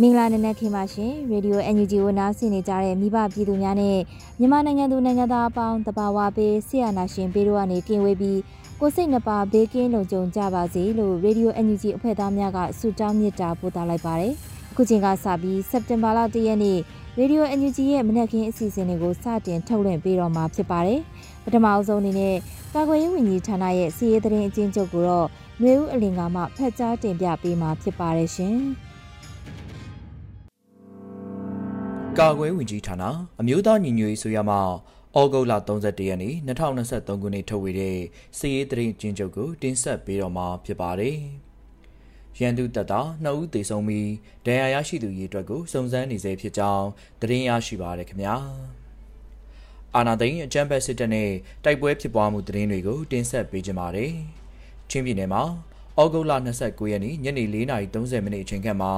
မင်္ဂလာနံနက်ခင်းပါရှင်ရေဒီယို NUG ကိုနားဆင်နေကြတဲ့မိဘပြည်သူများနဲ့မြန်မာနိုင်ငံသူနိုင်ငံသားအပေါင်းတဘာဝပေးဆရာနာရှင်ပေးတို့ကနေကင်ဝေးပြီးကိုစိတ်နှပါဘေးကင်းလုံခြုံကြပါစေလို့ရေဒီယို NUG အဖွဲ့သားများကဆုတောင်းမေတ္တာပို့သလိုက်ပါတယ်အခုချိန်ကစပြီးစက်တင်ဘာလ၁ရက်နေ့ရေဒီယို NUG ရဲ့မနက်ခင်းအစီအစဉ်တွေကိုစတင်ထုတ်လွှင့်ပေးတော့မှာဖြစ်ပါတယ်ပထမအဆုံးအနေနဲ့ကာကွယ်ရေးဝန်ကြီးဌာနရဲ့စီးရဲသတင်းအကျဉ်းချုပ်ကိုတော့မျိုးဦးအလင်ကမှဖတ်ကြားတင်ပြပေးမှာဖြစ်ပါတယ်ရှင်။ ကာကွယ်ဝင်ကြီးဌာနအမျိုးသားညီညွတ်ရေးဆိုရမှဩဂုတ်လ31ရက်နေ့2023ခုနှစ်ထုတ်ဝေတဲ့စီရေးသတင်းကျင်းချုပ်ကိုတင်ဆက်ပေးတော့မှာဖြစ်ပါတယ်။ရန်သူတပ်သား2ဦးသေဆုံးပြီးဒဏ်ရာရရှိသူရေးအတွက်ကိုစုံစမ်းနေစေဖြစ်ကြောင်းသတင်းရရှိပါရခင်ဗျာ။အာနာသိန်းအကြမ်းဖက်စစ်တပ်နဲ့တိုက်ပွဲဖြစ်ပွားမှုသတင်းတွေကိုတင်ဆက်ပေးကြပါမယ်။ချင်းပြည်နယ်မှာ ဩဂုတ်လ29ရက်နေ့ညနေ4:30မိနစ်အချိန်ခန့်မှာ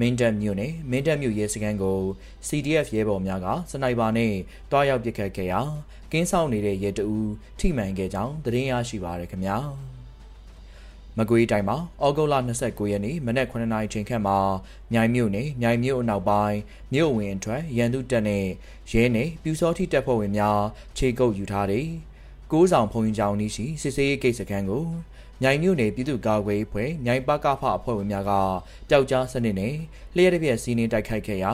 မင်းတပ်မြို့နယ်မင်းတပ်မြို့ရဲစခန်းကို CDF ရဲဘော်များကစနိုက်ပါနဲ့တွားရောက်ပစ်ခတ်ခဲ့ရာကင်းဆောင်နေတဲ့ရဲတအူးထိမှန်ခဲ့ကြောင်းသတင်းရရှိပါရခင်ဗျာမကွေးတိုင်းမှာဩဂုတ်လ29ရက်နေ့မနက်9:00နာရီချိန်ခန့်မှာမြိုင်မြို့နယ်မြိုင်မြို့အနောက်ပိုင်းမြို့ဝင်အထွက်ရန်သူတပ်နဲ့ရဲနယ်ပြူစောတိတပ်ဖွဲ့ဝင်များခြေကုပ်ယူထားတဲ့ကိုးဆောင်ဖုန်ကြီးကျောင်းနီးရှိစစ်စေးဂိတ်စခန်းကို မြိုင်မြို့နယ်ပြည်သူ့ကာကွယ်ရေးဖွဲ့မြိုင်ပကဖအဖွဲ့ဝင်များကပျောက်ကြားစနစ်နဲ့လျှက်တစ်ပြက်စီးနှင်းတိုက်ခိုက်ခဲ့ရာ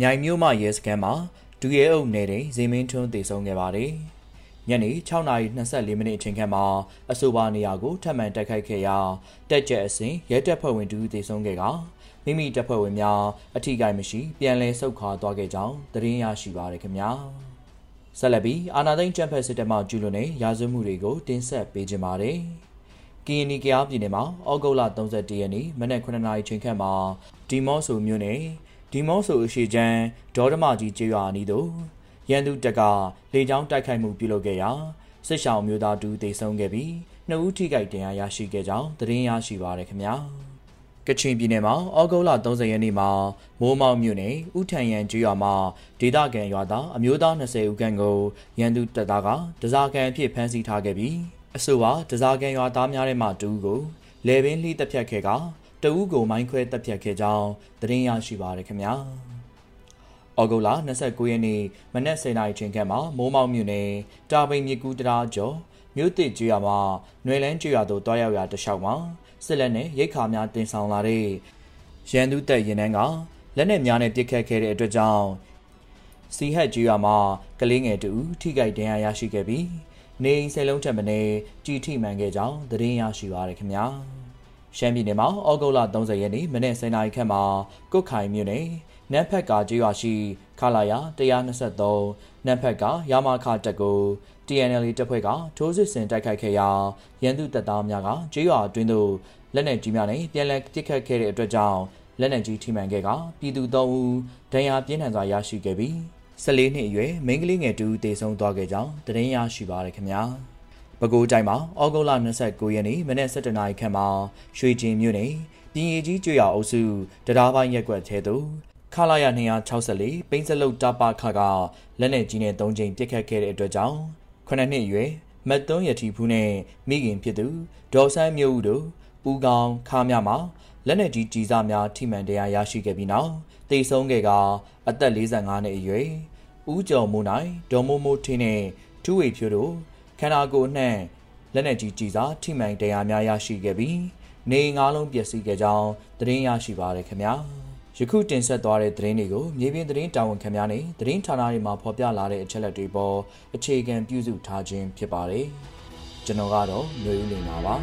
မြိုင်မြို့မှရဲစခန်းမှာဒူရဲအုပ်နယ်တဲ့ဇေမင်းထွန်းတည်ဆုံခဲ့ပါတယ်။ညနေ6:24မိနစ်အချိန်ခန့်မှာအဆိုပါနေရာကိုထပ်မံတိုက်ခိုက်ခဲ့ရာတက်ကြက်အစဉ်ရဲတပ်ဖွဲ့ဝင်တူတည်ဆုံခဲ့ကမိမိတပ်ဖွဲ့ဝင်များအထိကိမရှိ ပြန်လည်ဆုတ်ခွာသွားခဲ့ကြောင်းသတင်းရရှိပါရခင်ဗျာ။ ဆက်လက်ပြီးအာနာသိန်းကျန်းဖက်စစ်တပ်မှကျူးလွန်တဲ့ရာဇဝမှုတွေကိုတင်ဆက်ပေးကြပါမယ်။ကီယနီကရားပြည်နယ်မှာဩဂုတ်လ31ရက်နေ့မနက်9:00နာရီချိန်ခန့်မှာဒီမော့ဆိုမြို့နယ်ဒီမော့ဆိုအရှိချမ်းဒေါ်ဓမကြီးကျေးရွာအနီးသို့ရန်သူတပ်ကလေကြောင်းတိုက်ခိုက်မှုပြုလုပ်ခဲ့ရာစစ်ရှောင်းမျိုးသားတူတေဆုံးခဲ့ပြီးနှစ်ဦးထိခိုက်ဒဏ်ရာရရှိခဲ့ကြောင်းသတင်းရရှိပါရခင်ဗျာ။ ကချင်ပြည်နယ်မှာဩဂုတ်လ30ရက်နေ့မှာမိုးမောက်မြို့နယ်ဥထံရန်ကျွော်မှာဒေသခံရွာသားအမျိုးသား20ဦးခန့်ကိုရန်သူတပ်သားကဒဇာကန်အဖြစ်ဖမ်းဆီးထားခဲ့ပြီးအဆိုပါဒဇာကန်ရွာသားများထဲမှတဦးကိုလေပင်လှိတက်ဖြတ်ခဲ့ကတဦးကိုမိုင်းခွဲတက်ဖြတ်ခဲ့ကြောင်းသတင်းရရှိပါရခင်ဗျာဩဂုတ်လ29ရက်နေ့မနက်10:00နာရီချိန်ခန့်မှာမိုးမောက်မြို့နယ်တာပိန်မြကူတရာကျော် မြို့တစ်ကျွော်မှာຫນွေလန်းကျွော်သို့တွားရောက်ရာတလျှောက်မှာစစ်လက်နဲ့ရိတ်ခါများတင်ဆောင်လာတဲ့ရန်သူတပ်ရင်နှန်းကလက်နက်များနဲ့ပစ်ခတ်ခဲ့တဲ့အတွက်ကြောင့်စီဟက်ကျွော်မှာကလေးငယ်တူထိခိုက်ဒဏ်ရာရရှိခဲ့ပြီးနေအိမ်ဆယ်လုံးထက်မနည်းကြီးထိမှန်ခဲ့ကြောင်းသတင်းရရှိပါရခင်ဗျာရှမ်းပြည်နယ်မှာဩဂုတ်လ30ရက်နေ့မနေ့7:00နာရီခန့်မှာကုတ်ခိုင်မြို့နယ် နန်းဖက်ကကျေးရွာရှိခလာယာ123နန်းဖက်ကရာမခတက်ကို TNL တပ်ဖွဲ့ကထိုးစစ်ဆင်တိုက်ခိုက်ခဲ့ရာရန်သူတပ်သားများကကျေးရွာအတွင်းသို့လက်နက်ကြီးများနဲ့ပြန်လည်ပစ်ခတ်ခဲ့တဲ့အတွက်ကြောင့်လက်နက်ကြီးထိမှန်ခဲ့ကပြည်သူ၃ဦးဒဏ်ရာပြင်းထန်စွာရရှိခဲ့ပြီး14နှစ်အရွယ်မိန်းကလေးငယ်တူတေဆုံးသွားခဲ့ကြောင်းသတင်းရရှိပါရခင်ဗျာပဲခူးတိုင်းမှာဩဂုတ်လ29ရက်နေ့မနေ့7:00နာရီခန့်မှာရွှေကျင်မြို့နယ်ပြည်ရည်ကြီးကျွော်အုပ်စုတရားပိုင်းရက်ွက်သေးသို့ ခလာရ264ပိန်းစလုတ်တပခကလက်နက်ကြီးနဲ့၃ချိန်ပစ်ခတ်ခဲ့တဲ့အတွက်ကြောင့်9နှစ်အရွယ်မတ်သွန်းရတီဖူးနဲ့မိခင်ဖြစ်သူဒေါ်ဆန်းမျိုးဦးတို့ပူကောင်ခါမြမှာလက်နက်ကြီးကြီးစားများထိမှန်တရားရရှိခဲ့ပြီးနောက်တိတ်ဆုံးခဲ့ကအသက်45နှစ်အရွယ်ဦးကျော်မိုးနိုင်ဒေါ်မိုးမိုးထင်းနဲ့ထူးဝေဖြိုးတို့ခန္ဓာကိုယ်နှံ့လက်နက်ကြီးကြီးစားထိမှန်တရားများရရှိခဲ့ပြီးနေငါးလုံးပျက်စီးခဲ့ကြောင်းသတင်းရရှိပါရခင်ဗျာ ယခုတင်ဆက်သွားတဲ့သတင်းတွေကိုမြေပြင်သတင်းတာဝန်ခံများနဲ့သတင်းဌာနတွေမှာဖော်ပြလာတဲ့အချက်အလက်တွေပေါ်အခြေခံပြုစုထားခြင်းဖြစ်ပါတယ်ကျွန်တော်ကတော့မျိုးဦးလင်ပါပါ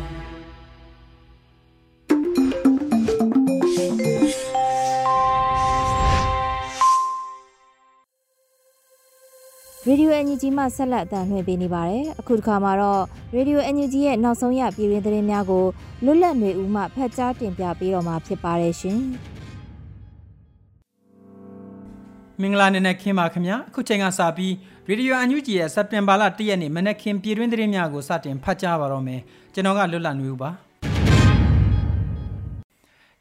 ရေဒီယိုအန်ယူဂျီမှဆက်လက်အသံလွှင့်ပေးနေပါတယ်။အခုတစ်ခါမှာတော့ရေဒီယိုအန်ယူဂျီရဲ့နောက်ဆုံးရပြည်တွင်သတင်းများကိုလွတ်လပ်နေဦးမှဖတ်ကြားတင်ပြပေးတော့မှာဖြစ်ပါတယ်ရှင်။ မင်္ဂလာနေ့နဲ့ခင်ပါခင်ဗျာအခုချိန်ကစပြီးရေဒီယိုအန်ယူဂျီရဲ့စက်တင်ဘာလ၁ရက်နေ့မနက်ခင်းပြည်တွင်သတင်းများကိုစတင်ဖတ်ကြားပါတော့မယ်။ကျွန်တော်ကလွတ်လပ်နေဦးပါ။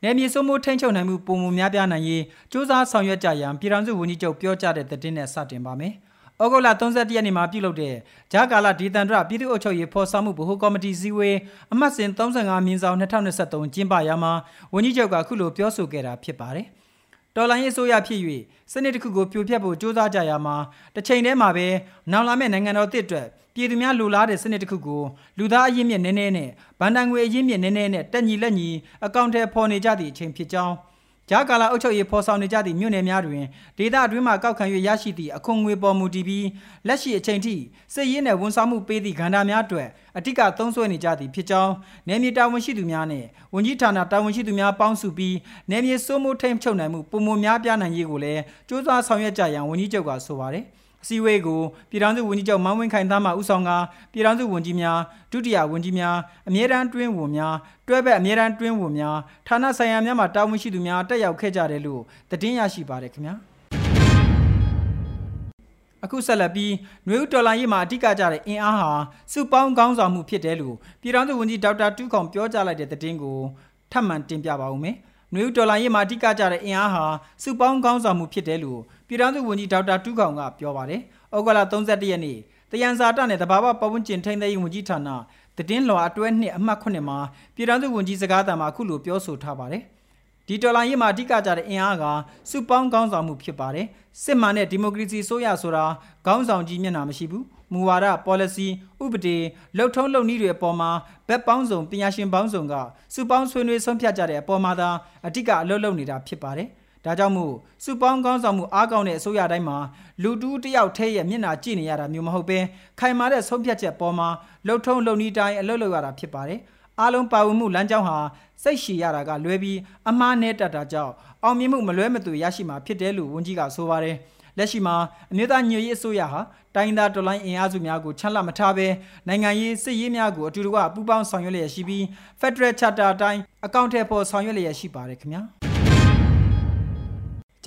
နယ်မြေစိုးမိုးထိန်းချုပ်နိုင်မှုပုံမှုများပြားနိုင်ရေးစ조사ဆောင်ရွက်ကြရန်ပြည်ထောင်စုဝန်ကြီးချုပ်ပြောကြားတဲ့သတင်းနဲ့စတင်ပါမယ်။ဩဂုတ်လ31ရက်နေ့မှာပြုလုပ်တဲ့ဂျာကာလာဒေသန္တရပြည်သူ့အုပ်ချုပ်ရေးဖော်ဆောင်မှုဗဟိုကော်မတီစည်းဝေးအမှတ်စဉ်35မြင်းဆောင်2023ကျင်းပရာမှာဝန်ကြီးချုပ်ကခုလိုပြောဆိုခဲ့တာဖြစ်ပါတယ်။ တော်လိုင်းရေးအစိုးရဖြစ်၍စနစ်တစ်ခုကိုပြိုဖျက်ဖို့ကြိုးစားကြရမှာတစ်ချိန်တည်းမှာပဲနောင်လာမယ့်နိုင်ငံတော်တစ်အတွက်ပြည်သူများလူလားတဲ့စနစ်တစ်ခုကိုလူသားအရင်းမြစ်နည်းနည်းနဲ့ဗန်တန်ငွေအရင်းမြစ်နည်းနည်းနဲ့တက်ညီလက်ညီအကောင့်ထဲပေါ်နေကြသည့်အချိန်ဖြစ်ကြောင်း ဂျာကာလာအုပ်ချုပ်ရေးဖော်ဆောင်နေကြသည့်မြို့နယ်များတွင်ဒေသအတွင်းမှကောက်ခံ၍ရရှိသည့်အခွန်ငွေပေါ်မူတည်ပြီးလက်ရှိအချိန်ထိစစ်ရေးနှင့်ဝန်ဆောင်မှုပေးသည့်ကဏ္ဍများအတွက်အထူးသုံးစွဲနေကြသည်ဖြစ်ကြောင်းနယ်မြေတာဝန်ရှိသူများနှင့်ဝန်ကြီးဌာနတာဝန်ရှိသူများပေါင်းစုပြီးနယ်မြေစိုးမိုးထိန်းချုပ်နိုင်မှုပုံမများပြားနိုင်ရေးကိုလည်းစ조사ဆောင်ရွက်ကြရန်ဝန်ကြီးချုပ်ကဆိုပါတယ်။ အစည်းအဝေးကိုပြည်ထောင်စုဝန်ကြီးချုပ်မန်းဝင်းခိုင်သားမှဦးဆောင်ကပြည်ထောင်စုဝန်ကြီးများဒုတိယဝန်ကြီးများအမြဲတမ်းတွင်းဝန်များတွဲဘက်အမြဲတမ်းတွင်းဝန်များဌာနဆိုင်ရာများမှတာဝန်ရှိသူများတက်ရောက်ခဲ့ကြတယ်လို့သတင်းရရှိပါတယ်ခင်ဗျာအခုဆက်လက်ပြီးနွေဦးဒေါ်လာရေးမှာအဓိကကြတဲ့အင်အားဟာစုပေါင်းကောင်းဆောင်မှုဖြစ်တယ်လို့ပြည်ထောင်စုဝန်ကြီးဒေါက်တာတူးခေါင်ပြောကြားလိုက်တဲ့သတင်းကိုထပ်မံတင်ပြပါဦးမယ်။ နွေဦးဒေါ်လာရေးမှာအဓိကကြတဲ့အင်အားဟာစုပေါင်းကောင်းဆောင်မှုဖြစ်တယ်လို့ပြည်ထောင်စုဝန်ကြီးဒေါက်တာတူးခေါင်ကပြောပါတယ်။ဩဂုတ်လ31ရက်နေ့တယန်စာတနဲ့တဘာဝပတ်ဝန်းကျင်ထိန်းသိမ်းရေးဝန်ကြီးဌာနတည်င်းလွှာအတွဲနှစ်အမှတ်9မှာပြည်ထောင်စုဝန်ကြီးစကားသံမှာအခုလိုပြောဆိုထားပါတယ်။ ဒီဒေါ်လာရေးမှာအဓိကကြတဲ့အင်အားကစုပေါင်းကောင်းဆောင်မှုဖြစ်ပါတယ်။စစ်မှန်တဲ့ဒီမိုကရေစီဆိုရဆိုတာခေါင်းဆောင်ကြီးမျက်နှာမရှိဘူး။မူဝါဒ policy ဥပဒေလှုပ်ထုံးလုပ်နည်းတွေအပေါ်မှာဘက်ပေါင်းစုံပညာရှင်ပေါင်းစုံကစုပေါင်းဆွေးနွေးဆုံးဖြတ်ကြတဲ့အပေါ်မှာသာအဓိကအလုပ်လုပ်နေတာဖြစ်ပါတယ်။ဒါကြောင့်မို့စုပေါင်းကောင်းဆောင်မှုအားကောင်းတဲ့အစိုးရတိုင်းမှာလူတူးတယောက်ထဲရဲ့မျက်နှာကြည့်နေရတာမျိုးမဟုတ်ဘဲခိုင်မာတဲ့ဆုံးဖြတ်ချက်ပေါ်မှာလှုပ်ထုံးလုပ်နည်းတိုင်းအလုပ်လုပ်ရတာဖြစ်ပါတယ်။ အားလုံးပါဝင်မှုလမ်းကြောင်းဟာစိတ်ရှည်ရတာကလွဲပြီးအမှားနဲ့တတ်တာကြောင့်အောင်မြင်မှုမလွဲမသွေရရှိမှာဖြစ်တယ်လို့ဝန်ကြီးကဆိုပါတယ်။လက်ရှိမှာအမျိုးသားညွေရေးအစိုးရဟာတိုင်းသားတော်လိုင်းအင်အားစုများကိုချမ်းလမထားဘဲနိုင်ငံရေးစစ်ရေးများကိုအတူတကွပူးပေါင်းဆောင်ရွက်လျက်ရှိပြီး Federal Charter အတိုင်းအကောင့်ထဲပေါ်ဆောင်ရွက်လျက်ရှိပါတယ်ခင်ဗျာ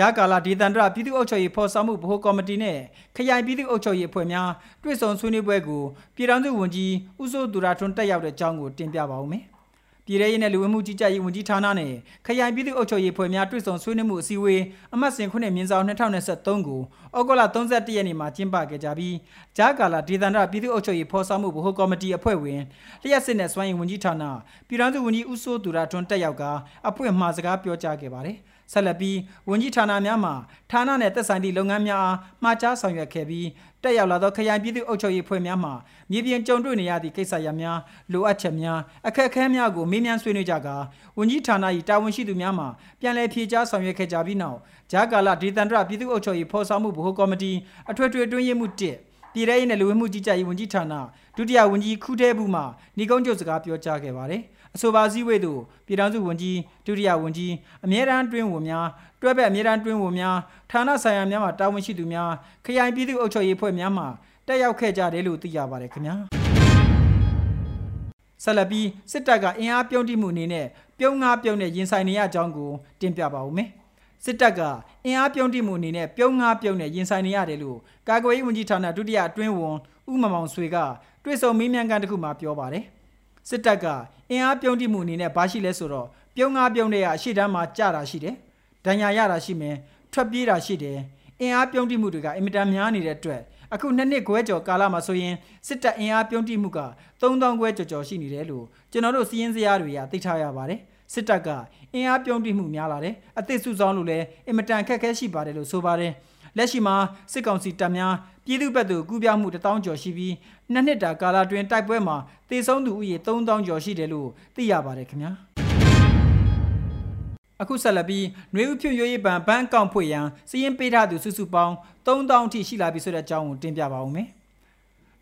ဂျာကာလာဒေသန္တရပြည်သူ့အုပ်ချုပ်ရေးဖော်ဆောင်မှုဗဟိုကော်မတီနဲ့ခရိုင်ပြည်သူ့အုပ်ချုပ်ရေးအဖွဲ့များတွေ့ဆုံဆွေးနွေးပွဲကိုပြည်ထောင်စုဝန်ကြီးဦးစိုးသူရထွန်းတက်ရောက်တဲ့အကြောင်းကိုတင်ပြပါဦးမယ်။ပြည်ထရေးနဲ့လူဝင်မှုကြီးကြပ်ရေးဝန်ကြီးဌာနနဲ့ခရိုင်ပြည်သူ့အုပ်ချုပ်ရေးဖွဲ့များတွေ့ဆုံဆွေးနွေးမှုအစည်းအဝေးအမှတ်စဉ်ခုနှစ်မြင်းဆောင်2023ကိုဩဂုတ်လ31ရက်နေ့မှာကျင်းပခဲ့ကြပြီးဂျာကာလာဒေသန္တရပြည်သူ့အုပ်ချုပ်ရေးဖော်ဆောင်မှုဗဟိုကော်မတီအဖွဲ့ဝင်လျှက်စစ်နဲ့စွမ်းရည်ဝန်ကြီးဌာနပြည်ထောင်စုဝန်ကြီးဦးစိုးသူရထွန်းတက်ရောက်ကာအဖွဲ့မှာစကားပြောကြားခဲ့ပါတယ် ဆက်လက်ပြီးဝန်ကြီးဌာနများမှဌာနနဲ့သက်ဆိုင်သည့်လုပ်ငန်းများအားမှာကြားဆောင်ရွက်ခဲ့ပြီးတက်ရောက်လာသောခရိုင်ပြည်သူ့အုပ်ချုပ်ရေးဖွဲ့များမှမြေပြင်ကြုံတွေ့နေရသည့်ကိစ္စရပ်များလိုအပ်ချက်များအခက်အခဲများကိုမေးမြန်းဆွေးနွေးကြကာဝန်ကြီးဌာန၏တာဝန်ရှိသူများမှပြန်လည်ဖြေကြားဆောင်ရွက်ခဲ့ကြပြီးနောက်ဂျာကာလာဒေသန္တရပြည်သူ့အုပ်ချုပ်ရေးဖော်ဆောင်မှုဗဟိုကော်မတီအထွေထွေတွင်းရေးမှု1ပြည်ထောင်ရေးနဲ့လူဝင်မှုကြီးကြပ်ရေးဝန်ကြီးဌာနဒုတိယဝန်ကြီးခူးတဲဘူးမှညီကုန်းချုပ်စကားပြောကြားခဲ့ပါတယ်။ အဆိုပါစည်းဝေးသို့ပြည်ထောင်စုဝန်ကြီးဒုတိယဝန်ကြီးအမြဲတမ်းတွင်းဝန်များတွဲဘက်အမြဲတမ်းတွင်းဝန်များဌာနဆိုင်ရာများမှတာဝန်ရှိသူများခရိုင်ပြည်သူ့အုပ်ချုပ်ရေးဖွဲ့များမှတက်ရောက်ခဲ့ကြတယ်လို့သိရပါတယ်ခင်ဗျာဆက်လက်ပြီးစစ်တပ်ကအင်အားပြုံးတိမှုအနေနဲ့ပြုံးငါပြုံးနဲ့ရင်ဆိုင်နေရကြောင်းကိုတင်ပြပါဦးမယ်စစ်တပ်ကအင်အားပြုံးတိမှုအနေနဲ့ပြုံးငါပြုံးနဲ့ရင်ဆိုင်နေရတယ်လို့ကာကွယ်ရေးဝန်ကြီးဌာနဒုတိယအတွင်းဝန်ဦးမမောင်ဆွေကတွေ့ဆုံမေးမြန်းခန်းတစ်ခုမှာပြောပါတယ် စစ်တပ်ကအင်အားပြုံးတိမှုအနေနဲ့ဘာရှိလဲဆိုတော့ပြုံးငါပြုံးတွေကအရှိတန်းမှာကြတာရှိတယ်။ဒဏ်ရာရတာရှိမယ်။ထွက်ပြေးတာရှိတယ်။အင်အားပြုံးတိမှုတွေကအင်မတန်များနေတဲ့အတွက်အခုနှစ်နှစ်ခွဲကျော်ကာလမှာဆိုရင်စစ်တပ်အင်အားပြုံးတိမှုက3000ခွဲကျော်ကျော်ရှိနေတယ်လို့ကျွန်တော်တို့စီးရင်စရာတွေကသိထားရပါတယ်။စစ်တပ်ကအင်အားပြုံးတိမှုများလာတယ်။အသစ်စုဆောင်းလို့လည်းအင်မတန်ခက်ခဲရှိပါတယ်လို့ဆိုပါတယ်။လက်ရှိမှာစစ်ကောင်စီတပ်များပြည်သူ့ဘက်သို့ကူးပြောင်းမှုတောင်းကျော်ရှိပြီး နှစ်နှစ်တာကာလတွင်တိုက်ပွဲမှာတေဆုံးသူဦးရေ3000ကျော်ရှိတယ်လို့သိရပါတယ်ခင်ဗျာအခုဆက်လက်ပြီးຫນွေဥဖြွရွေးရေးပံဘန်းကောင်ဖွေရန်စည်ရင်ပေးထားသူစုစုပေါင်း3000အထိရှိလာပြီဆိုတဲ့အကြောင်းကိုတင်ပြပါဦးမယ်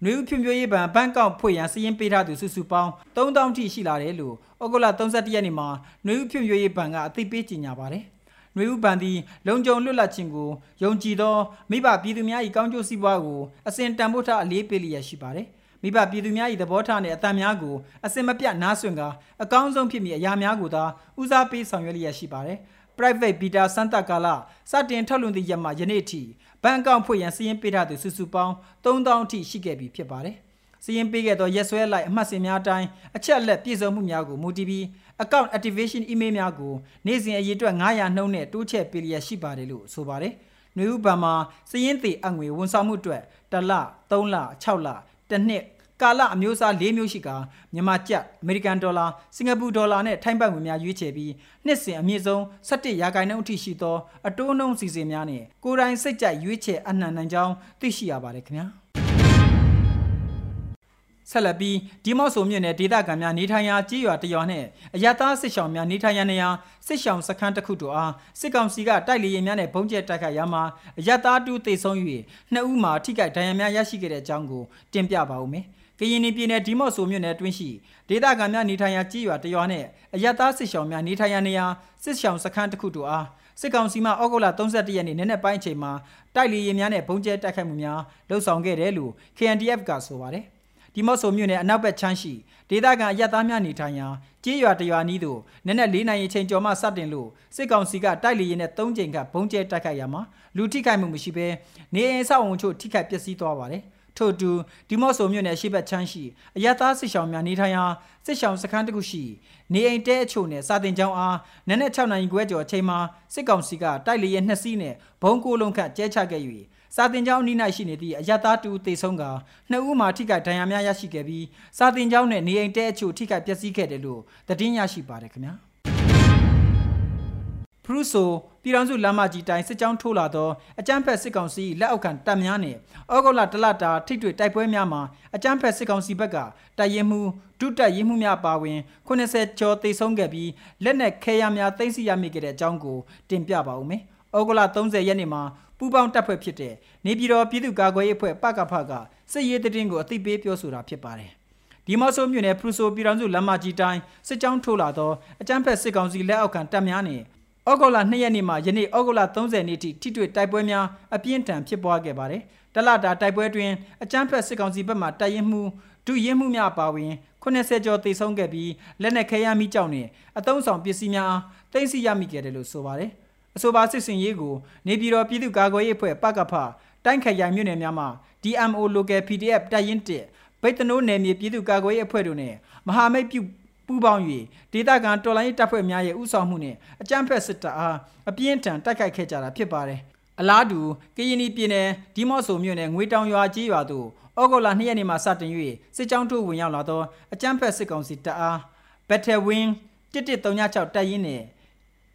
နွေဦးဖြွန်ပြွေးရေးပံဘန်ကောက်ဖွင့်ရန်စည်ရင်ပေးထားသူစုစုပေါင်း3000တိရှိလာတယ်လို့ဩဂုတ်လ31ရက်နေ့မှာနွေဦးဖြွန်ပြွေးရေးပံကအသိပေးကြေညာပါတယ်။ နှွေဦးပန်သည်လုံခြုံလွတ်လပ်ခြင်းကိုယုံကြည်သောမိဘပြည်သူများ၏ကောင်းကျိုးစီးပွားကိုအစဉ်တန်ဖိုးထားအလေးပေးလျက်ရှိပါတယ်မိဘပြည်သူများ၏သဘောထားနှင့်အသံများကိုအစင်မပြတ်နားဆွင့်ကာအကောင်းဆုံးဖြစ်မည်အရာများကိုသာဦးစားပေးဆောင်ရွက်လျက်ရှိပါတယ်။ private beta စမ်းသပ်ကာလစတင်ထုတ်လွှင့်သည့်ရက်မှယနေ့ထိဘဏ်အကောင့်ဖွင့်ရန်စီးရင်ပေးထားသူစုစုပေါင်း3000အထိရှိခဲ့ပြီဖြစ်ပါတယ်။စီးရင်ပေးခဲ့သောရက်စွဲလိုက်အမှတ်စဉ်များအတိုင်းအချက်အလက်ပြည့်စုံမှုများကိုမူတည်ပြီး account activation email များကိုနေ့စဉ်အရေးအတွက်900နှုန်းနဲ့တိုးချဲ့ပေးလျက်ရှိပါတယ်လို့ဆိုပါတယ်။နှွေဦးဘဏ်မှာစီးရင်သေးအငွေဝန်ဆောင်မှုအတွက်တစ်လ3လ6လတစ်နှစ်ကာလအမျိုးအစား၄မျိုးရှိကမြန်မာကျပ်အမေရိကန်ဒေါ်လာစင်ကာပူဒေါ်လာနဲ့ထိုင်းဘတ်ငွေများရွေးချယ်ပြီးနှစ်စဉ်အမြင့်ဆုံး17ရာခိုင်နှုန်းအထိရှိသောအတိုးနှုန်းစီစဉ်များနဲ့ကိုယ်တိုင်စိတ်ကြိုက်ရွေးချယ်အနှံနိုင်ကြောင်းသိရှိရပါတယ်ခင်ဗျာ ဆက်လက်ပြီးဒီမော့ဆိုမြို့နယ်ဒေသခံများနေထိုင်ရာကြေးရွာတရွာနဲ့အရသာစစ်ဆောင်များနေထိုင်ရာနေရာစစ်ဆောင်စခန်းတစ်ခုတို့အားစစ်ကောင်စီကတိုက်လေယာဉ်များနဲ့ဘုံကျဲတိုက်ခိုက်ရာမှာအရသာတူတေဆုံး၍နှစ်ဦးမှာထိခိုက်ဒဏ်ရာများရရှိခဲ့တဲ့အကြောင်းကိုတင်ပြပါဦးမယ်။ကရင်ပြည်နယ်ဒီမော့ဆိုမြို့နယ်တွင်းရှိဒေသခံများနေထိုင်ရာကြေးရွာတရွာနဲ့အရသာစစ်ရှောင်များနေထိုင်ရာနေရာစစ်ရှောင်စခန်းတစ်ခုတို့အားစစ်ကောင်စီမှဩဂုတ်လ31ရက်နေ့နက်နက်ပိုင်းအချိန်မှာတိုက်လေယာဉ်များနဲ့ဘုံကျဲတိုက်ခိုက်မှုများလှုပ်ဆောင်ခဲ့တယ်လို့ KNDF ကဆိုပါတယ် ဒီမော့ဆိုမြို့နယ်အနောက်ဘက်ချမ်းရှိဒေသခံအရက်သားများနေထိုင်ရာကြေးရွာတရွာနီးသို့နက်နက်၄နိုင်အချိန်ကျော်မှစတင်လို့စစ်ကောင်စီကတိုက်လေရင်နဲ့၃ချိန်ကဘုံကျဲတိုက်ခိုက်ရမှာလူထိခိုက်မှုမရှိဘဲနေအိမ်ဆောက်အုံချို့ထိခိုက်ပျက်စီးသွားပါတယ်။ထို့တူဒီမော့ဆိုမြို့နယ်ရှိဘက်ချမ်းရှိအရသာစစ်ဆောင်များနေထိုင်ရာစစ်ဆောင်စခန်းတစ်ခုရှိနေအိမ်တဲအချို့နဲ့စာတင်ကျောင်းအားနက်နက်6နိုင်ခွဲကျော်အချိန်မှာစစ်ကောင်စီကတိုက်လေရဲ့နှစ်စီးနဲ့ဘုံကိုလုံးခတ်ကျဲချခဲ့၍ စာတင်ကျောင်းအနီး၌ရှိနေသည့်အရသာတူတေဆုံးကနှစ်ဦးမှထိခိုက်ဒဏ်ရာများရရှိခဲ့ပြီးစာတင်ကျောင်းနဲ့နေအိမ်တဲအချို့ထိခိုက်ပျက်စီးခဲ့တယ်လို့သတင်းရရှိပါတယ်ခင်ဗျာဖရုဆိုပြည်ထောင်စုလမ်းမကြီးတိုင်းစစ်ကြောင်းထိုးလာသောအကြမ်းဖက်စစ်ကောင်စီလက်အောက်ခံတပ်များနဲ့ဩဂုတ်လတလတာထိတွေ့တိုက်ပွဲများမှာအကြမ်းဖက်စစ်ကောင်စီဘက်ကတိုက်ရင်မှုဒုတက်ရင်မှုများပါဝင်80ကျော်သေဆုံးခဲ့ပြီးလက်နက်ခဲယမ်းများသိမ်းဆည်းရမိခဲ့တဲ့အကြောင်းကိုတင်ပြပါဦးမယ်။ဩဂုတ်လ30ရက်နေ့မှာ ပူးပေါင်းတပ်ဖွဲ့ဖြစ်တဲ့နေပြည်တော်ပြည်သူ့ကာကွယ်ရေးအဖွဲ့ပကဖကစစ်ရေးတရင်ကိုအသိပေးပြောဆိုတာဖြစ်ပါတယ်။ဒီမော့ဆိုမြို့နယ်ဖရူဆိုပြည်တော်စုလမ်းမကြီးတိုင်းစစ်ကြောင်းထိုးလာသောအကြမ်းဖက်စစ်ကောင်စီလက်အောက်ခံတပ်များနဲ့ဩဂုတ်လ2ရက်နေ့မှယနေ့ဩဂုတ်လ30နေ့ထိထိတွေ့တိုက်ပွဲများအပြင်းထန်ဖြစ်ပွားခဲ့ပါတယ်။တလတာတိုက်ပွဲတွင်အကြမ်းဖက်စစ်ကောင်စီဘက်မှတိုက်ရင်မှုဒုရင်မှုများပါဝင်80ကျော်သေဆုံးခဲ့ပြီးလက်နက်ခဲယမ်းမိကြောက်နှင့်အုံဆောင်ပစ္စည်းများတင်စီရမိခဲ့တယ်လို့ဆိုပါတယ်။ အဆိုပါစစ်စင်ရေးကိုနေပြည်တော်ပြည်သူ့ကာကွယ်ရေးအဖွဲ့ပကဖတိုင်းခရိုင်မြို့နယ်များမှ DMO Local PDF တပ်ရင်း1ဗိတ်တနိုးနယ်မြေပြည်သူ့ကာကွယ်ရေးအဖွဲ့တို့နဲ့မဟာမိတ်ပြုပူးပေါင်း၍ဒေသခံတော်လိုင်းတပ်ဖွဲ့များရဲ့ဥဆောင်မှုနဲ့အကြမ်းဖက်စစ်တပ်အားအပြင်းထန်တိုက်ခိုက်ခဲ့ကြတာဖြစ်ပါတယ်။အလားတူကရင်ပြည်နယ်ဒီမော့ဆိုမြို့နယ်ငွေတောင်ရွာကြီးရွာသို့ဩဂုတ်လ2ရက်နေ့မှာစတင်၍စစ်ကြောင်းထိုးဝင်ရောက်လာသောအကြမ်းဖက်စစ်ကောင်စီတပ်အား Battle Wing 1136တပ်ရင်းနဲ့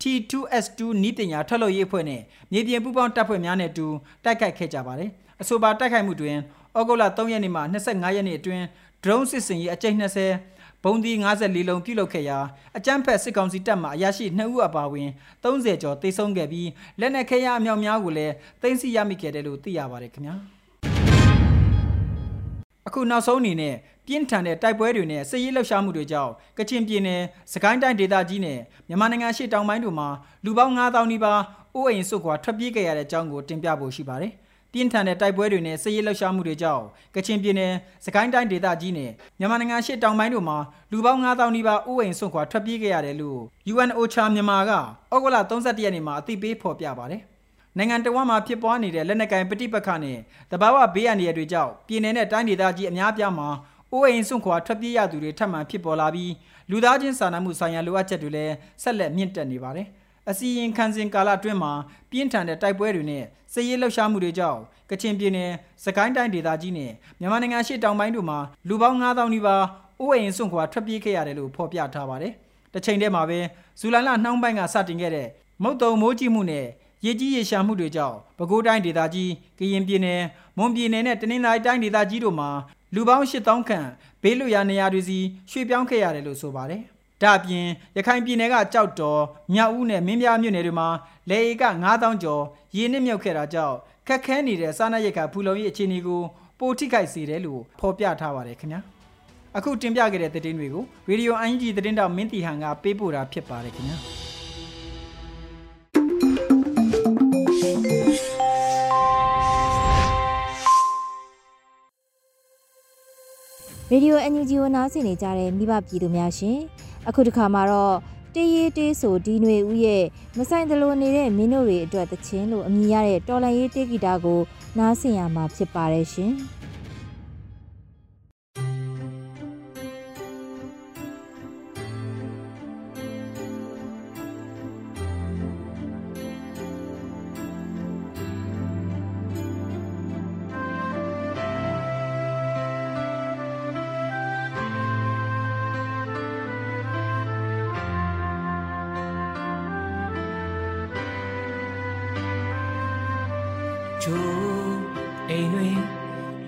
T2S2 နီးပညာထွက်လို့ရေးအဖွဲ့နဲ့မြေပြင်ပူးပေါင်းတပ်ဖွဲ့များနဲ့အတူတိုက်ခိုက်ခဲ့ကြပါတယ်။အဆိုပါတိုက်ခိုက်မှုတွင်ဩဂုတ်လ3ရက်နေ့မှ25ရက်နေ့အတွင်း drone စစ်စင်ရေးအကြိမ်20ဘုံဒီ54လုံးပြုတ်လုခဲ့ရာအကြမ်းဖက်စစ်ကောင်စီတပ်မှအရာရှိ2ဦးအပါအဝင်30ကျော်သေဆုံးခဲ့ပြီးလက်နက်ခဲယမ်းအမြောက်များကိုလည်းသိမ်းဆည်းရမိခဲ့တယ်လို့သိရပါတယ်ခင်ဗျာ အခုနောက်ဆုံးအနေနဲ့ပြင်းထန်တဲ့တိုက်ပွဲတွေနဲ့စစ်ရေးလှုပ်ရှားမှုတွေကြောင့်ကချင်ပြည်နယ်စကိုင်းတိုင်းဒေသကြီးနဲ့မြန်မာနိုင်ငံရှေ့တောင်ပိုင်းတို့မှာလူပေါင်း9000နီးပါးအိုးအိမ်စုခွာထွက်ပြေးခဲ့ရတဲ့အကြောင်းကိုတင်ပြဖို့ရှိပါတယ်ပြင်းထန်တဲ့တိုက်ပွဲတွေနဲ့စစ်ရေးလှုပ်ရှားမှုတွေကြောင့်ကချင်ပြည်နယ်စကိုင်းတိုင်းဒေသကြီးနဲ့မြန်မာနိုင်ငံရှေ့တောင်ပိုင်းတို့မှာလူပေါင်း9000နီးပါးဥယျာဉ်ဆွန့်ခွာထွက်ပြေးခဲ့ရတယ်လို့ UNOCHA မြန်မာကဩဂုတ်လ31ရက်နေ့မှာအသိပေးဖော်ပြပါတယ်။ နိုင်ငံတော်မှာဖြစ်ပွားနေတဲ့လက်နက်ကိုင်ပဋိပက္ခနဲ့တဘာဝဘေးအန္တရာယ်တွေကြောင့်ပြည်내နဲ့တိုင်းဒေသကြီးအများပြားမှာအိုးအိမ်စွန့်ခွာထွက်ပြေးရသူတွေထပ်မံဖြစ်ပေါ်လာပြီးလူသားချင်းစာနာမှုဆိုင်ရာလိုအပ်ချက်တွေလည်းဆက်လက်မြင့်တက်နေပါတယ်။အစီရင်ခံစဉ်ကာလအတွင်းမှာပြင်းထန်တဲ့တိုက်ပွဲတွေနဲ့စစ်ရေးလှုပ်ရှားမှုတွေကြောင့်ကချင်ပြည်နယ်စကိုင်းတိုင်းဒေသကြီးနဲ့မြန်မာနိုင်ငံရှေ့တောင်ပိုင်းတို့မှာလူပေါင်း9000နီးပါးအိုးအိမ်စွန့်ခွာထွက်ပြေးခဲ့ရတယ်လို့ဖော်ပြထားပါတယ်။တစ်ချိန်တည်းမှာပဲဇူလိုင်လနှောင်းပိုင်းကစတင်ခဲ့တဲ့မုတ်တုံမိုးကြီးမှုနဲ့ ရေကြီးရေရှာမှုတွေကြောင့်ပဲခူးတိုင်းဒေသကြီးကရင်ပြည်နယ်မွန်ပြည်နယ်နဲ့တနင်္သာရီတိုင်းဒေသကြီးတို့မှာလူပေါင်း8000ခန့်ဘေးလွတ်ရာနေရာတွေစီရွှေ့ပြောင်းခဲ့ရတယ်လို့ဆိုပါတယ်။ဒဒါအပြင်ရခိုင်ပြည်နယ်ကကြောက်တော်မြောက်ဦးနဲ့မင်းပြားမြို့နယ်တွေမှာလေဧက9000ကျော်ရေနစ်မြုပ်ခဲ့တာကြောင့်ခက်ခဲနေတဲ့စားနပ်ရိက္ခာဖူလုံရေးအခြေအနေကိုပိုထိခိုက်စေတယ်လို့ဖော်ပြထားပါတယ်ခင်ဗျာအခုတင်ပြခဲ့တဲ့သတင်းတွေကိုရေဒီယိုအန်ဂျီသတင်းတောက်မင်းတီဟန်ကပေးပို့တာဖြစ်ပါတယ်ခင်ဗျာ ရေဒီယိုအန်ယူဂျီကိုနားဆင်နေကြတဲ့မိဘပြည်သူများရှင်အခုတစ်ခါမှာတော့တေးရေးတေးဆိုဒီຫນွေဦးရဲ့မဆိုင်တလို့နေတဲ့မင်းတို့တွေအတွက်တခြင်းလို့အမည်ရတဲ့တော်လန်ရေးတေးဂီတာကိုနားဆင်ရမှာဖြစ်ပါတယ်ရှင်။ ချိုးအိမ်တွေ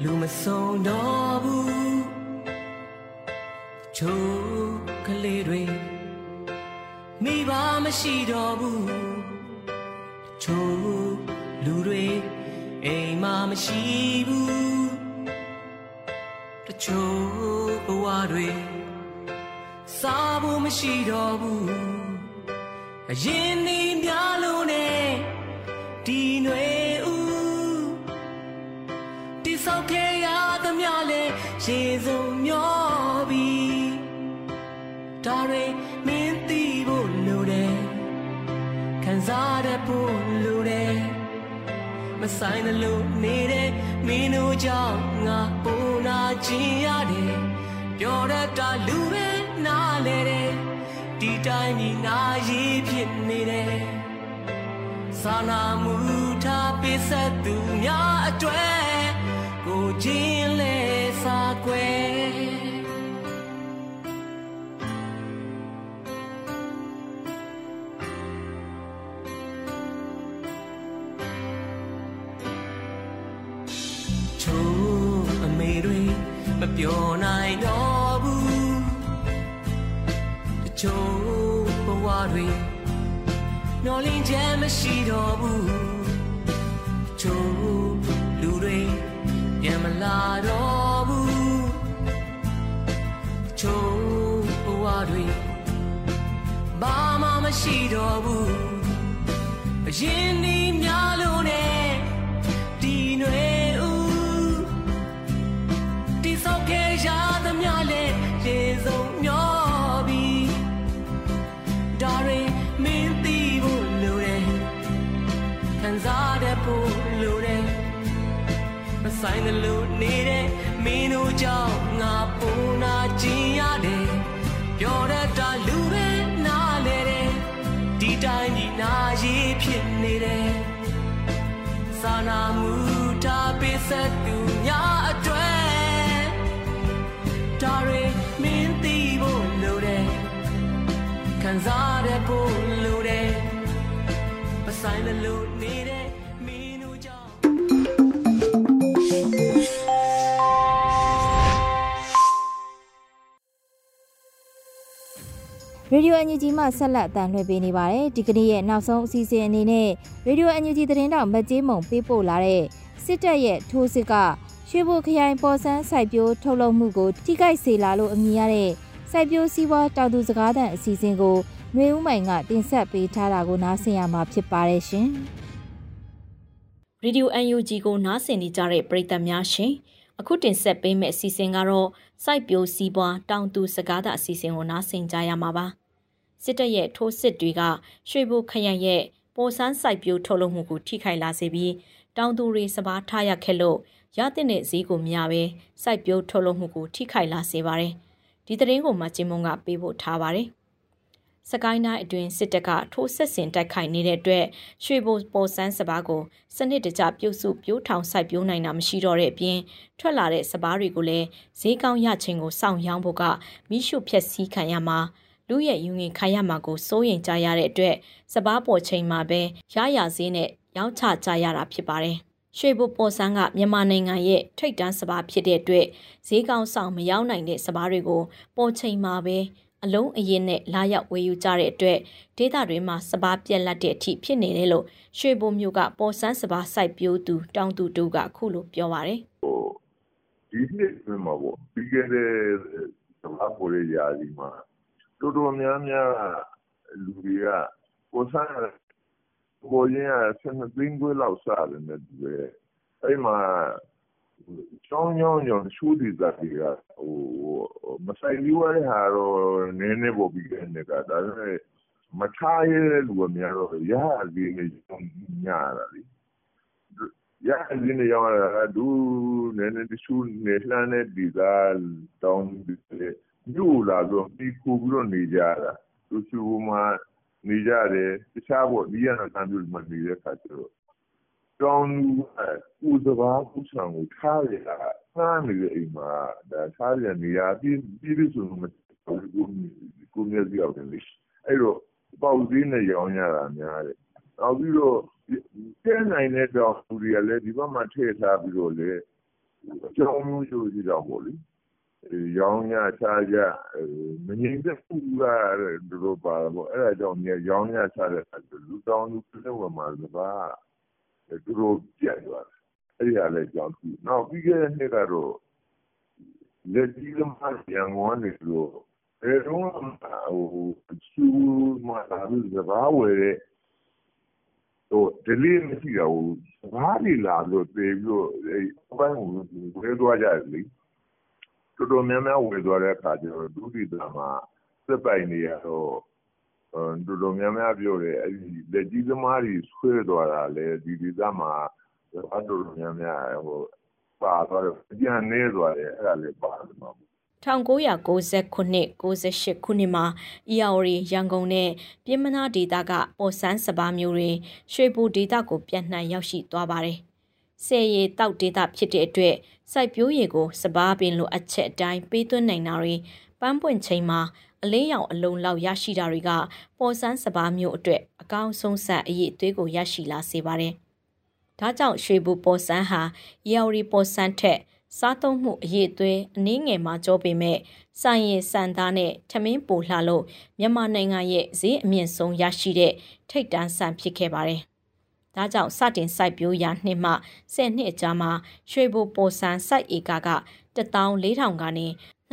လူမဆုံးတော့ဘူးချိုးကလေးတွေမိဘမရှိတော့ဘူးချိုးလူတွေအိမ်မမရှိဘူးတချို့ဘဝတွေစားဖို့မရှိတော့ဘူးအရင်နေများလို့နဲ့ဒီຫນွေ ရေစုံမျောပြီဒါတွေမင်းသိဖို့လိုတယ်ခံစားရဖို့လိုတယ်မဆိုင်လို့နေတဲ့မင်းတို့ကြောင့်ငါပုံနာခြင်းရတယ်ပြောတတ်တာလူပဲနားလေတယ်ဒီတိုင်းကြီးနာရေးဖြစ်နေတယ်စာနာမှုထားပေးဆက်သူများအတွေ့ ကိုချင်းလဲစာကွယ်ချိုးအမေတွေမပြောနိုင်တော့ဘူးတချို့ဘဝတွေမျောလင်းချက်မရှိတော့ဘူးချို့လူတွေပြန် မလာတော့ဘူးချို့ဘဝတွေဘာမှမရှိတော့ဘူးအရင် မဆိုင်တယ်လို့နေတဲ့မင်းတို့ကြောင့်ငါပုံနာကျင်ရတယ်ပြောတတ်တာလူပဲနားလေတယ်ဒီတိုင်းကြီးနာရေးဖြစ်နေတယ်စာနာမှုထားပေးဆက်သူများအတွက်ဒါတွေမင်းသိဖို့လိုတယ်ခံစားရဖို့လိုတယ်မဆိုင်လို့ ရေဒီယိုအန်ယူဂျီမှဆက်လက်အတန်လွှင့်ပေးနေပါတယ်ဒီကနေ့ရဲ့နောက်ဆုံးအစီအစဉ်အနေနဲ့ရေဒီယိုအန်ယူဂျီသတင်းတောက်မက်ကြီးမုံပေးပို့လာတဲ့စစ်တပ်ရဲ့ထိုးစစ်ကရွှေဘိုခရိုင်ပေါ်ဆန်းစိုက်ပျိုးထုတ်လုပ်မှုကိုထိခိုက်စေလာလို့အမည်ရတဲ့စိုက်ပျိုးစည်းဝါးတောင်သူစကားသံအစီအစဉ်ကိုຫນွေဦးမိုင်ကတင်ဆက်ပေးထားတာကိုနားဆင်ရမှာဖြစ်ပါတယ်ရှင်ရေဒီယို UNG ကိုနားဆင်နေကြတဲ့ပရိသတ်များရှင် အခုတင်ဆက်ပေးမယ့်အစီအစဉ်ကတော့စိုက်ပျိုးစီးပွားတောင်သူစကားသအစီအစဉ်ကိုနားဆင်ကြရမှာပါစစ်တပ်ရဲ့ထိုးစစ်တွေကရွှေဘိုခရိုင်ရဲ့ပေါ်ဆန်းစိုက်ပျိုးထုတ်လုပ်မှုကိုထိခိုက်လာစေပြီးတောင်သူတွေစပါးထားရခဲ့လို့ရတဲ့တဲ့ဈေးကိုမရပဲစိုက်ပျိုးထုတ်လုပ်မှုကိုထိခိုက်လာစေပါတယ်ဒီသတင်းကိုမှကျင်းမုံကပေးဖို့ထားပါတယ် စကိုင်းတိုင်းအတွင်းစစ်တပ်ကထိုးဆက်ဆင်တိုက်ခိုက်နေတဲ့အတွက်ရွှေဘိုပေါ်ဆန်းစပားကိုစနစ်တကျပြုတ်စုပြိုးထောင်စိုက်ပြိုးနိုင်တာမရှိတော့တဲ့အပြင်ထွက်လာတဲ့စပားတွေကိုလည်းဈေးကောင်းရခြင်းကိုစောင့်ရောင်းဖို့ကမိရှုဖြက်စီးခံရမှာလူရဲ့ယူငင်ခိုင်ရမှာကိုစိုးရင်ကြရတဲ့အတွက်စပားပေါ်ချိန်မှာပဲရရဈေးနဲ့ရောင်းချကြရတာဖြစ်ပါတယ်ရွှေဘိုပေါ်ဆန်းကမြန်မာနိုင်ငံရဲ့ထိတ်တန်းစပားဖြစ်တဲ့အတွက်ဈေးကောင်းဆောင်မရောက်နိုင်တဲ့စပားတွေကိုပေါ်ချိန်မှာပဲ အလုံးအရင်နဲ့လာရောက်ဝယ်ယူကြတဲ့အတွက်ဒေသတွေမှာစပားပြက်လက်တဲ့အထိဖြစ်နေတယ်လို့ရွှေဘိုမျိုးကပေါ်ဆန်းစပားစိုက်ပျိုးသူတောင်သူတို့ကအခုလိုပြောပါတယ်။ဒီနှစ်အတွင်းမှာပေါ့ပြီးခဲ့တဲ့စပားပေါ်ရရာဒီမှာတော်တော်များများလူတွေကပေါ်ဆန်းပေါ်ရင်ဆယ်နှစ်သိန်းခွဲလောက်စားတယ်နဲ့တူတယ်။အဲ့မှာ ကျောင်းကျောင်းကျောင်းရှူဒီတာတွေကဟိုမဆိုင်လီဝါဟာတော့နည်းနည်းပေါ်ပြီးတဲ့ကဒါပေမဲ့မထားရတဲ့လူကများတော့ရရလေးနဲ့ညာတာလေရရလေးနဲ့ရောင်းရတာဒူနည်းနည်းတရှူနေလှမ်းတဲ့ဒီကတောင်းတယ်ညို့လာတော့ပြီးခုပြီးတော့နေကြတာသူရှူမှနေကြတယ်တခြားပေါ့ဒီရနာတန်ပြလို့မနေတဲ့ခါကျတော့ တောင်းလူကဥစဘာကုဆံကိုထားရတာစားနေတဲ့အိမ်မှာဒါထားရနေရပြီးပြီးပြီးဆိုမှကိုကိုမြဲပြောက်တယ်လေအဲ့တော့ပေါက်ဈေးနဲ့ရောင်းရတာများတယ်နောက်ပြီးတော့ကျဲနိုင်တဲ့တောင်လူတွေကလည်းဒီဘက်မှာထည့်ထားပြီးတော့လေအကြောင်းမျိုးရှိကြတော့ပေါ့လေရောင်းရချကြမငြိမ်သက်ဘူးလားတို့ပါတော့အဲ့ဒါကြောင့်ရောင်းရချတဲ့လူတောင်းလူပြည့်ဝမှာကပါ သူတို့ပြတ်သွားတယ်အဲ့ဒီအလည်းကြောင့်နောက်ပြီးခဲ့တဲ့နှစ်ကတော့လက်ကြီးကမှရန်ကုန်ကနေလို့အဲတော့ဟိုချူမလာဘူးစဘာဝယ်တဲ့ဟိုဒလီမရှိတော့ဘူးဘာလီလာလို့ပြေပြီးတော့အဲဘိုင်းကိုဝယ်သွားကြတယ်လေတော်တော်များများဝယ်သွားတဲ့အခါကျတော့ဒုတိယမှာစက်ပိုင်နေရတော့ တော်တော်များများပြောတယ်အဲဒီလက်ကြီးသမားတွေဆွဲသွားတာလေဒီဒေသမှာအတော်များများဟိုပါသွားတယ်ကြံနေသွားတယ်အဲ့ဒါလေးပါတယ်မှာ1990ခုနှစ်68ခုနှစ်မှာအီယာအိုရီရန်ကုန်နဲ့ပြည်မနာဒေသကပေါ်ဆန်းစပါးမျိုးတွေရွှေဘူဒေသကိုပြန့်နှံ့ရောက်ရှိသွားပါတယ်။ဆယ်ရီတောက်ဒေသဖြစ်တဲ့အတွက်စိုက်ပျိုးရေကိုစပါးပင်လိုအချက်အတိုင်းပေးသွင်းနိုင်တာတွေပန်းပွင့်ချိန်မှာ အလေးရောင်အလုံးလောက်ရရှိတာတွေကပေါ်ဆန်းစပါးမျိုးအတွက်အကောင်းဆုံးဆက်အရေးအသွေးကိုရရှိလာစေပါတယ်။ဒါကြောင့်ရွှေဘူပေါ်ဆန်းဟာအီယာအိုရီပေါ်ဆန်းထက်စားသုံးမှုအရေးအသွေးအနည်းငယ်မှာကြောပေမဲ့စိုင်ရင်စံသားနဲ့ထမင်းပိုလှလို့မြန်မာနိုင်ငံရဲ့ဈေးအမြင့်ဆုံးရရှိတဲ့ထိပ်တန်းဆန်ဖြစ်ခဲ့ပါတယ်။ဒါကြောင့်စတင်စိုက်ပျိုးရာနှစ်မှ10နှစ်အကြာမှာရွှေဘိုပေါ်ဆန်စိုက်ဧကက14000ကနေ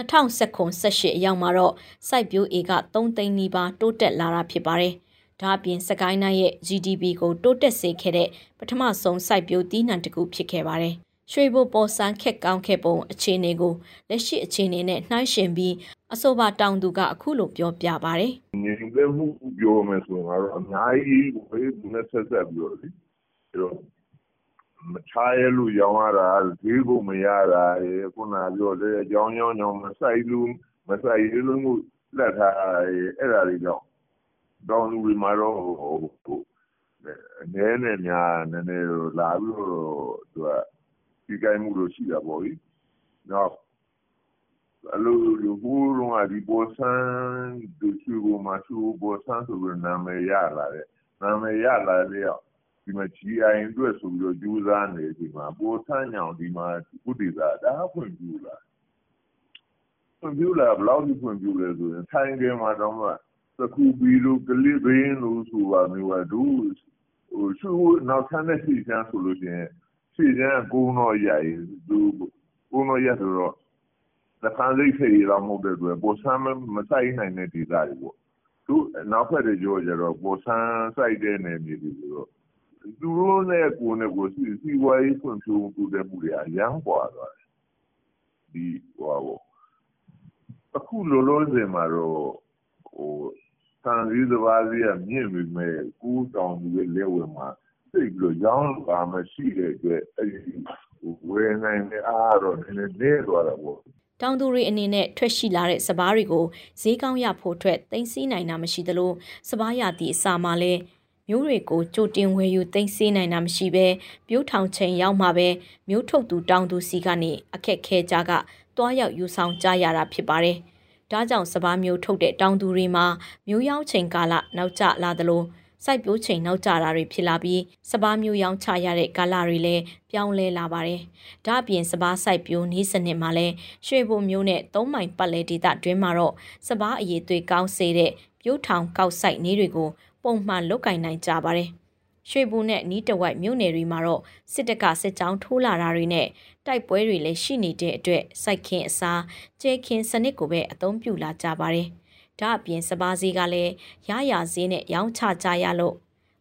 2019-18အရောက်မှာတော့စိုက်ပျိုးဧက3သိန်းနီးပါးတိုးတက်လာတာဖြစ်ပါတယ်။ဒါအပြင်စကိုင်းတိုင်းရဲ့ GDP ကိုတိုးတက်စေခဲ့တဲ့ပထမဆုံးစိုက်ပျိုးသီးနှံတစ်ခုဖြစ်ခဲ့ပါတယ်။ရွှေဘိုပေါ်ဆန်းခက်ကောင်းခဲ့ပုံအခြေအနေကိုလက်ရှိအခြေအနေနဲ့နှိုင်းယှဉ်ပြီးအဆိုပါတောင်သူကအခုလိုပြောပြပါဗျ။ငြိမ်သက်မှုပြောမယ်ဆိုရင်တော့အများကြီးဝေးနဲ့ဆက်ဆက်ပြောလေ။အဲတော့ မချားရလို့ရောင်းရတာဈေးကိုမရတာခုနပြောတဲ့ကြောင်းကြောင်းကြောင်းမဆိုင်လို့မဆိုင်ရလို့လက်ထားအဲ့ဒါတွေကြောင့်တောင်လူတွေမှာတော့ဟိုနည်းနည်းများနည်းနည်းလာပြီးတော့သူကထိခိုက်မှုတော့ရှိတာပေါ့လေ။နောက်အလိုလိုဟိုးလုံးကဒီပေါ်ဆန်းဒူချူကိုမှချူပေါ်ဆန်းဆိုပြီးနာမည်ရလာတဲ့နာမည်ရလာတဲ့ ဒီမှာ GI အတွက်ဆိုပြီးတော့ကြိုးစားနေဒီမှာပေါ်ဆန်းညောင်ဒီမှာကုတိသာဒါဖွင့်ပြလာဖွင့်ပြလာဘလောက်ဒီဖွင့်ပြလဲဆိုရင်ထိုင်ကမှာတော့မှသခုပီလိုကလစ်ဘင်းလို့ဆိုပါမျိုးကဒူဟိုရှုနောက်ဆန်းတဲ့စီချမ်းဆိုလို့ရှိရင်စီချမ်းကုန်းတော့ရိုက်သူကုန်းတော့ရဆိုတော့သခန်းလေးဖေးရမဟုတ်တဲ့အတွက်ပေါ်ဆန်းမဆိုင်နိုင်တဲ့ဒေသတွေပေါ့သူနောက်ဖက်တွေကြောကြတော့ပေါ်ဆန်းဆိုင်တဲ့နယ်မြေတွေဆိုတော့ သူတို့နဲ့ကိုယ်နဲ့ကိုယ်စီစီဝိုင်းဖွံ့ဖြိုးမှုတွေမှုတွေအရန်ပွာသွားတယ်ဒီဟောဘောအခုလောလောဆယ်မှာတော့ဟိုတန်ကြီးစပါးကြီးကမြင့်ပြီမဲ့ကူးတောင်ကြီးရဲ့လက်ဝင်မှာသိပြီးတော့ရောင်းလာမှရှိတဲ့အတွက်အဲဒီဝယ်နိုင်တဲ့အားတော့နည်းနည်းနေသွားတာပေါ့တောင်သူတွေအနေနဲ့ထွက်ရှိလာတဲ့စပားတွေကိုဈေးကောင်းရဖို့အတွက်တင်စီနိုင်တာမရှိသလိုစပားရသည့်အစာမှာလည်း မျိုးတွေကိုကြိုတင်ဝယ်ယူသိမ်းဆည်းနိုင်တာမရှိဘဲပြိုးထောင်ချိန်ရောက်မှပဲမျိုးထုတ်သူတောင်သူစီကနေအခက်ခဲကြကတွားရောက်ယူဆောင်ကြရတာဖြစ်ပါတယ်။ဒါကြောင့်စပားမျိုးထုတ်တဲ့တောင်သူတွေမှာမျိုးရောက်ချိန်ကာလနောက်ကျလာသလိုစိုက်ပျိုးချိန်နောက်ကျတာတွေဖြစ်လာပြီးစပားမျိုးရောင်းချရတဲ့ကာလတွေလည်းပြောင်းလဲလာပါတယ်။ဒါ့အပြင်စပားစိုက်ပျိုးနည်းစနစ်မှာလည်းရွှေဘုံမျိုးနဲ့သုံးမိုင်ပတ်လည်ဒေသတွင်းမှာတော့စပားအရေးသွေးကောင်းစေတဲ့ပြိုးထောင်ကောက်စိုက်နည်းတွေကို ပုံမှန်လုပ်ကင်နိုင်ကြပါတယ်။ရွှေဘူးနဲ့နီးတဝိုက်မြို့နယ်တွေမှာတော့စစ်တပ်ကစစ်ကြောင်းထိုးလာတာတွေနဲ့တိုက်ပွဲတွေလည်းရှိနေတဲ့အတွက်စိုက်ခင်းအစားကျဲခင်းစနစ်ကိုပဲအသုံးပြုလာကြပါတယ်။ဒါအပြင်စပါးစည်းကလည်းရရစည်းနဲ့ရောင်းချကြရလို့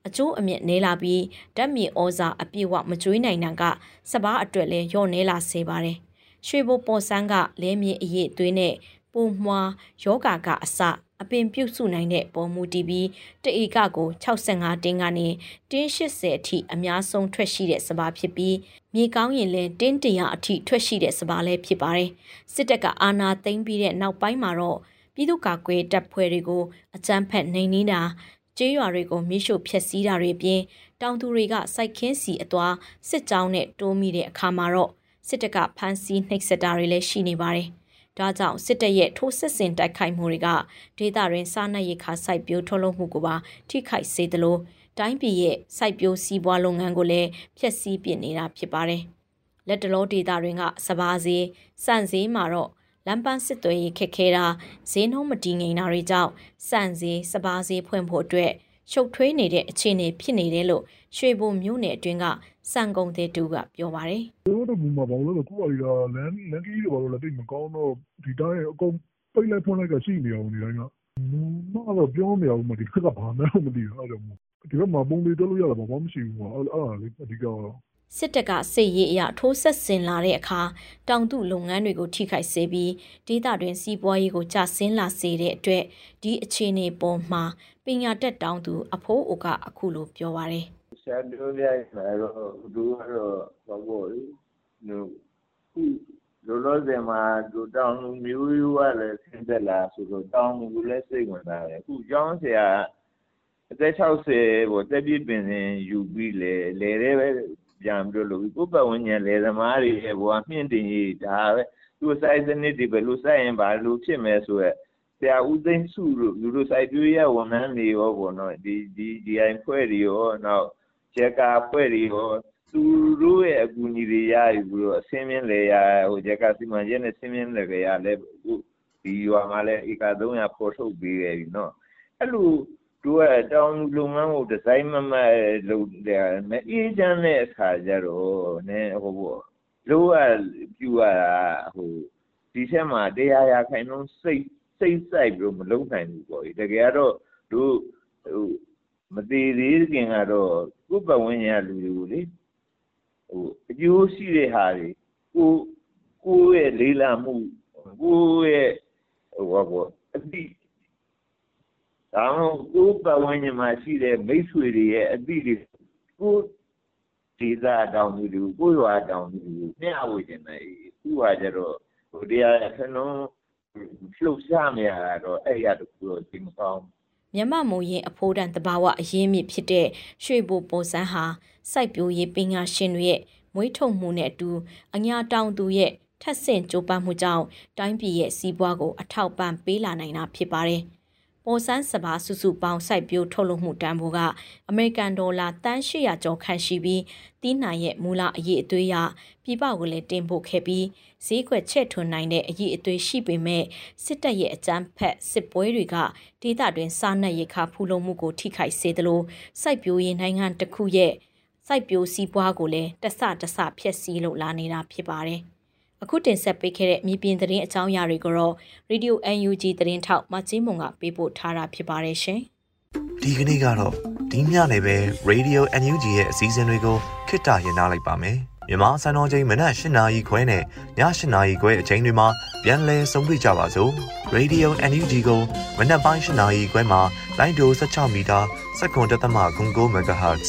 အကျိုးအမြင့်နေလာပြီးဓာတ်မြေဩဇာအပြည့်အဝမကျွေးနိုင်တာကစပားအတွက်လည်းညော့နေလာစေပါတယ်။ရွှေဘိုပေါ်ဆန်းကလဲမြေအရေးသွေးနဲ့ပုံမွာယောဂါကအစ အပင်ပြုတ်စုနိုင်တဲ့ပေါ်မူတည်ပြီးတဧကကို65တင်းကနေတင်း80အထိအများဆုံးထွက်ရှိတဲ့စပါးဖြစ်ပြီးမြေကောင်းရင်လည်းတင်း100အထိထွက်ရှိတဲ့စပါးလည်းဖြစ်ပါတယ်။စစ်တပ်ကအာဏာသိမ်းပြီးတဲ့နောက်ပိုင်းမှာတော့ပြည်သူ့ကာကွယ်တပ်ဖွဲ့တွေကိုအကြမ်းဖက်နှိမ်နင်းတာကျေးရွာတွေကိုမိရှို့ဖျက်ဆီးတာတွေပြင်တောင်သူတွေကစိုက်ခင်းစီအသွားစစ်ကြောင်းနဲ့တိုးမိတဲ့အခါမှာတော့စစ်တပ်ကဖမ်းဆီးနှိပ်စက်တာတွေလည်းရှိနေပါတယ်။ ဒါကြောင့်စစ်တပ်ရဲ့ထိုးစစ်ဆင်တိုက်ခိုက်မှုတွေကဒေသတွင်းစားနပ်ရိက္ခာစိုက်ပျိုးထုတ်လုပ်မှုကိုပါထိခိုက်စေသလိုတိုင်းပြည်ရဲ့စိုက်ပျိုးစီးပွားလုပ်ငန်းကိုလည်းဖျက်ဆီးပစ်နေတာဖြစ်ပါတယ်။လက်တလောဒေသတွင်းကစပါးဈေးစံဈေးမှာတော့လမ်းပန်းစစ်သွေးခက်ခဲတာဈေးနှုန်းမတည်ငြိမ်တာတွေကြောင့်စံဈေးစပါးဈေးဖွင့်ဖို့အတွက် ရှုပ်ထွေးနေတဲ့အခြေအနေဖြစ်နေတယ်လို့ရွှေဘုံမြို့နယ်အတွင်းကစံကုန်သေးတူကပြောပါတယ်။ကျွန်တော်တို့ဘူးမှာဘာလို့လဲကိုယ်ကလမ်းလမ်းကြီးတွေဘာလို့လဲတိတ်မကောင်းတော့ဒီတိုင်းအကုန်ပိတ်လိုက်ဖွင့်လိုက်ကရှိနေအောင်ဒီတိုင်းကမတော့ပြောမရဘူးမဒီခက်ကဘာမှမသိဘူးအဲ့တော့ဒီကမှာပုံလေးတက်လို့ရတာဘာမှမရှိဘူးကွာအဲ့အဲ့ဒါလေးအဓိကတော့ စစ်တပ်ကစစ်ရေးအရထိုးဆက်ဆင်လာတဲ့အခါတောင်သူလုပ်ငန်းတွေကိုထိခိုက်စေပြီးဒေသတွင်းစီးပွားရေးကိုကျဆင်းလာစေတဲ့အတွက်ဒီအခြေအနေပေါ်မှာပညာတတ်တောင်သူအဖိုးအိုကအခုလိုပြောပါရယ်ဆရာတို့ရဲ့တော့သူကတော့ဘာလို့လဲခုလောလောဆယ်မှာသူတောင်မျိုးရိုးကလည်းဆင်းသက်လာဆိုတော့တောင်ကလည်းစိတ်ဝင်စားတယ်အခုကျောင်းဆရာအသက်60ပေါ့တက်ပြည့်ပင်စင်ယူပြီးလေလေတဲ့ပဲ ပြန်ပြီးလို့ကိုယ်ပတ်ဝန်းကျင်လေသမားတွေရဲ့ဘဝမြင့်တင်ရေးဒါပဲသူစိုက်စနစ်တွေဘယ်လိုစိုက်ရင်ဘာလို့ဖြစ်မယ်ဆိုရက်ဆရာဦးသိန်းစုတို့လူတို့စိုက်ပျိုးရဝန်ထမ်းတွေရောပေါ့နော်ဒီဒီဒီအိုင်ဖွဲ့တွေရောနောက်ဂျက်ကာဖွဲ့တွေရောသူတို့ရဲ့အကူအညီတွေရယူပြီးတော့အစင်းမြင့်လေရဟိုဂျက်ကစီမံချက်နဲ့စင်းမြင့်လေရလဲအခုဒီရွာမှာလဲဧက300ပေါ်ထုတ်ပေးခဲ့ပြီနော်အဲ့လို သူကတောင်လုပ်ငန်းကိုဒီဇိုင်းမမလုပ်တယ်မအေးချမ်းတဲ့အခါကျတော့နည်းဟိုပေါ့လိုရပြူရတာဟိုဒီချက်မှာတရားရခိုင်နှုန်းစိတ်စိတ်ဆိုင်ပြီးမလုံနိုင်ဘူးပေါ့တကယ်တော့တို့ဟိုမသေးသေးခင်ကတော့ကိုယ်ပတ်ဝန်းကျင်ကလူတွေကိုလေဟိုအကျိုးရှိတဲ့ဟာတွေကိုကိုယ့်ရဲ့လေးလာမှုကိုယ့်ရဲ့ဟိုဘာပေါ့အတိ ဒါမှမဟုတ်ကိုယ်ပတ်ဝန်းကျင်မှာရှိတဲ့မိတ်ဆွေတွေရဲ့အတိတွေကိုဒေသတောင်သူတွေကိုရွာတောင်သူတွေကိုမျှဝေခြင်းနဲ့ခုကကြတော့ဟိုတရားခဏလုံးလှုပ်ရှားနေရတာတော့အဲ့ရတခုတော့ဒီမကောင်းမြမမုံရင်အဖိုးတန်တဘာဝအရင်းမြစ်ဖြစ်တဲ့ရွှေဘိုပေါ်စန်းဟာစိုက်ပျိုးရေးပညာရှင်တွေရဲ့မွေးထုတ်မှုနဲ့အတူအညာတောင်သူရဲ့ထက်ဆင့်ကြိုးပမ်းမှုကြောင့်တိုင်းပြည်ရဲ့စီးပွားကိုအထောက်ပံ့ပေးလာနိုင်တာဖြစ်ပါတယ်။ ပေါ်ဆန်းစပါစုစုပေါင်းစိုက်ပျိုးထုတ်လုပ်မှုတန်ဖိုးကအမေရိကန်ဒေါ်လာတန်း800ကျော်ခန့်ရှိပြီးတီးနိုင်ရဲ့မူလအရေးအသွေးရပြည်ပကိုလည်းတင်ပို့ခဲ့ပြီးဈေးကွက်ချဲ့ထွန်နိုင်တဲ့အရေးအသွေးရှိပေမဲ့စစ်တပ်ရဲ့အကြမ်းဖက်စစ်ပွဲတွေကဒေသတွင်းစားနပ်ရိက္ခာဖူလုံမှုကိုထိခိုက်စေသလိုစိုက်ပျိုးရေးနိုင်ငံတစ်ခုရဲ့စိုက်ပျိုးစီးပွားကိုလည်းတဆတဆဖျက်ဆီးလုပ်လာနေတာဖြစ်ပါတယ်။ အခုတင်ဆက်ပေးခဲ့တဲ့မြေပြင်သတင်းအကြောင်းအရာတွေကိုတော့ Radio UNG သတင်းထောက်မချင်းမုံကပေးပို့ထားတာဖြစ်ပါတယ်ရှင်။ဒီကနေ့ကတော့ဒီညနေပဲ Radio UNG ရဲ့အစည်းအဝေးကိုခਿੱတရနာလိုက်ပါမယ်။မြန်မာစံတော်ချိန်မနက်၈နာရီခွဲနဲ့ည၈နာရီခွဲအချိန်တွေမှာပြန်လည်ဆုံးဖြတ်ကြပါစို့။ Radio UNG ကိုမနက်ပိုင်း၈နာရီခွဲမှာလိုင်းဒို16မီတာစက္ကန့်တသမ9 MHz